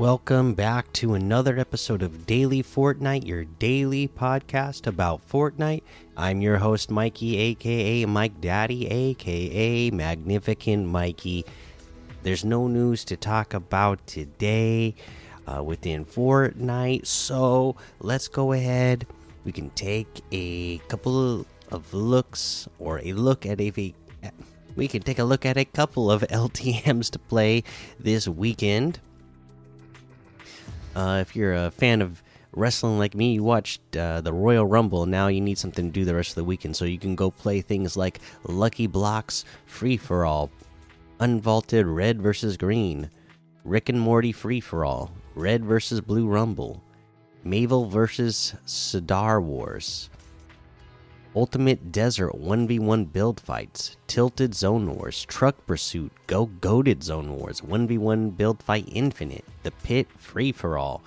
Welcome back to another episode of Daily Fortnite, your daily podcast about Fortnite. I'm your host, Mikey, aka Mike Daddy, aka Magnificent Mikey. There's no news to talk about today uh, within Fortnite, so let's go ahead. We can take a couple of looks or a look at a. We can take a look at a couple of LTMs to play this weekend. Uh, if you're a fan of wrestling like me, you watched uh, the Royal Rumble. Now you need something to do the rest of the weekend, so you can go play things like Lucky Blocks, Free for All, Unvaulted Red versus Green, Rick and Morty Free for All, Red versus Blue Rumble, Marvel versus Star Wars, Ultimate Desert 1v1 build fights, Tilted Zone Wars, Truck Pursuit, Go Goaded Zone Wars, 1v1 build fight infinite, The Pit free for all.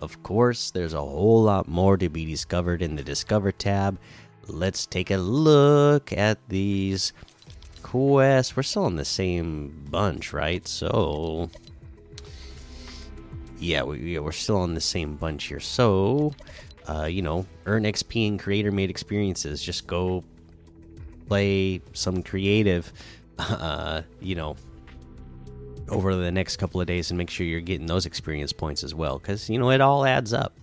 Of course, there's a whole lot more to be discovered in the Discover tab. Let's take a look at these quests. We're still in the same bunch, right? So, yeah, we, we're still in the same bunch here. So, uh, you know, earn XP and creator made experiences. Just go play some creative, uh, you know, over the next couple of days and make sure you're getting those experience points as well because, you know, it all adds up.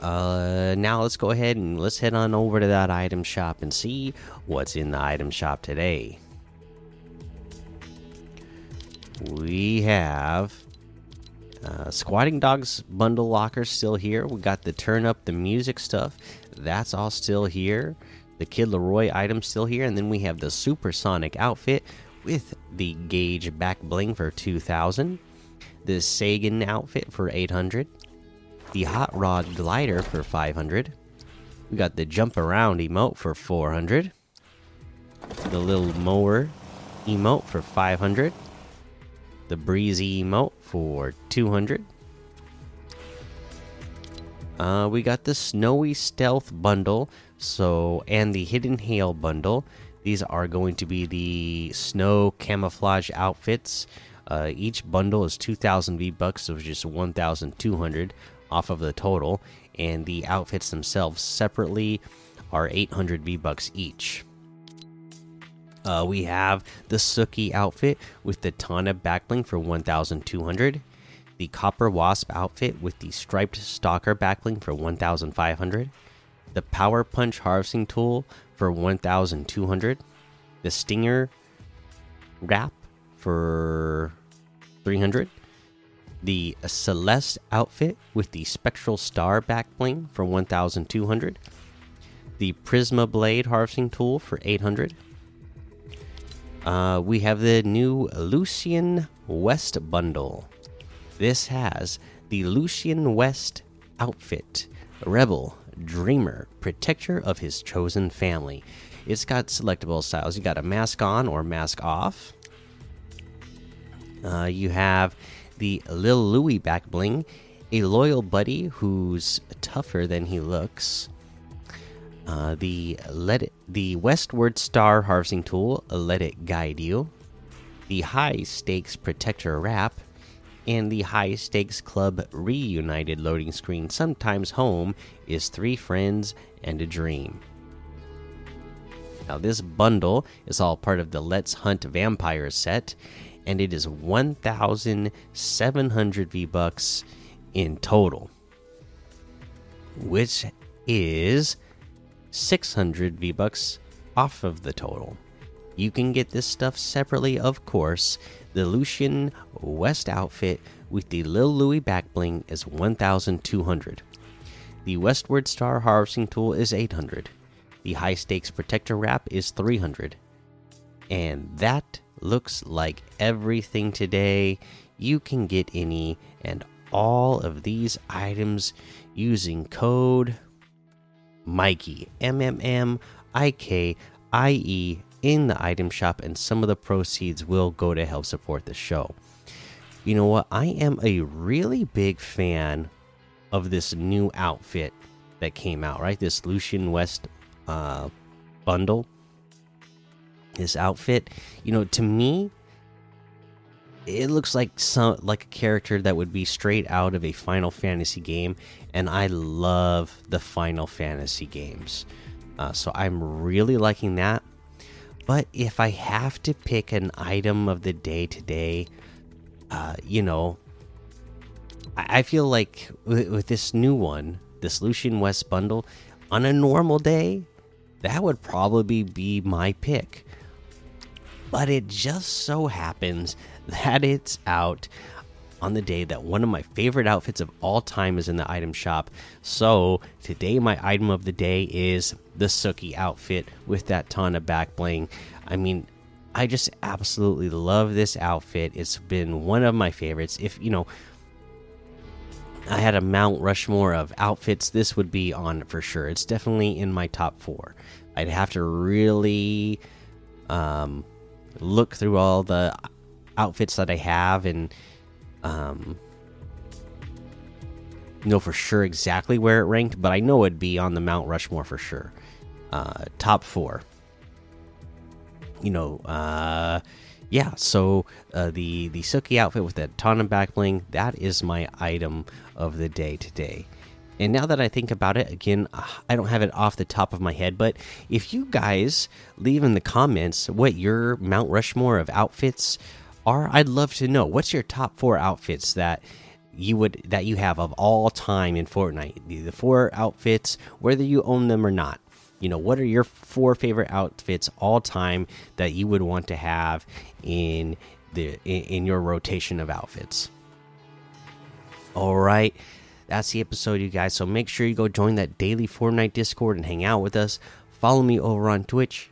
Uh, now let's go ahead and let's head on over to that item shop and see what's in the item shop today. We have uh, Squatting Dogs bundle locker still here. We got the turn up the music stuff. That's all still here. The Kid LAROI item still here, and then we have the Supersonic outfit with the Gauge back bling for 2,000. The Sagan outfit for 800. The Hot Rod glider for 500. We got the Jump Around emote for 400. The Little Mower emote for 500 the breezy emote for 200 uh, we got the snowy stealth bundle so and the hidden hail bundle. These are going to be the snow camouflage outfits. Uh, each bundle is 2000 v bucks so just 1200 off of the total. And the outfits themselves separately are 800 v bucks each uh, we have the Suki outfit with the Tana backbling for 1,200. The Copper Wasp outfit with the Striped Stalker backbling for 1,500. The Power Punch harvesting tool for 1,200. The Stinger wrap for 300. The Celeste outfit with the Spectral Star backbling for 1,200. The Prisma Blade harvesting tool for 800 uh, we have the new Lucian West bundle. This has the Lucian West outfit, Rebel, Dreamer, Protector of his chosen family. It's got selectable styles. You got a mask on or mask off. Uh, you have the Lil Louis back bling, a loyal buddy who's tougher than he looks. Uh, the let it, the westward star harvesting tool let it guide you the high stakes protector wrap and the high stakes club reunited loading screen sometimes home is three friends and a dream. Now this bundle is all part of the let's hunt vampires set and it is 1700 v bucks in total which is 600 V bucks off of the total. You can get this stuff separately, of course. The Lucian West outfit with the Lil Louis back bling is 1200. The Westward Star harvesting tool is 800. The high stakes protector wrap is 300. And that looks like everything today. You can get any and all of these items using code Mikey, M M M I K I E, in the item shop, and some of the proceeds will go to help support the show. You know what? I am a really big fan of this new outfit that came out, right? This Lucian West uh, bundle. This outfit, you know, to me, it looks like some like a character that would be straight out of a Final Fantasy game, and I love the Final Fantasy games, uh, so I'm really liking that. But if I have to pick an item of the day today, uh, you know, I, I feel like with, with this new one, this Lucian West bundle, on a normal day, that would probably be my pick. But it just so happens that it's out on the day that one of my favorite outfits of all time is in the item shop. So today, my item of the day is the Suki outfit with that ton of back bling. I mean, I just absolutely love this outfit. It's been one of my favorites. If you know, I had a Mount Rushmore of outfits, this would be on for sure. It's definitely in my top four. I'd have to really um, look through all the outfits that I have and um, know for sure exactly where it ranked, but I know it'd be on the Mount Rushmore for sure. Uh, top four. You know, uh, yeah. So uh, the the Suki outfit with that of back bling that is my item of the day today. And now that I think about it, again, I don't have it off the top of my head, but if you guys leave in the comments what your Mount Rushmore of outfits are, I'd love to know. What's your top four outfits that you would that you have of all time in Fortnite? The, the four outfits, whether you own them or not. You know, what are your four favorite outfits all time that you would want to have in the in, in your rotation of outfits? All right that's the episode, you guys. So make sure you go join that daily Fortnite Discord and hang out with us. Follow me over on Twitch,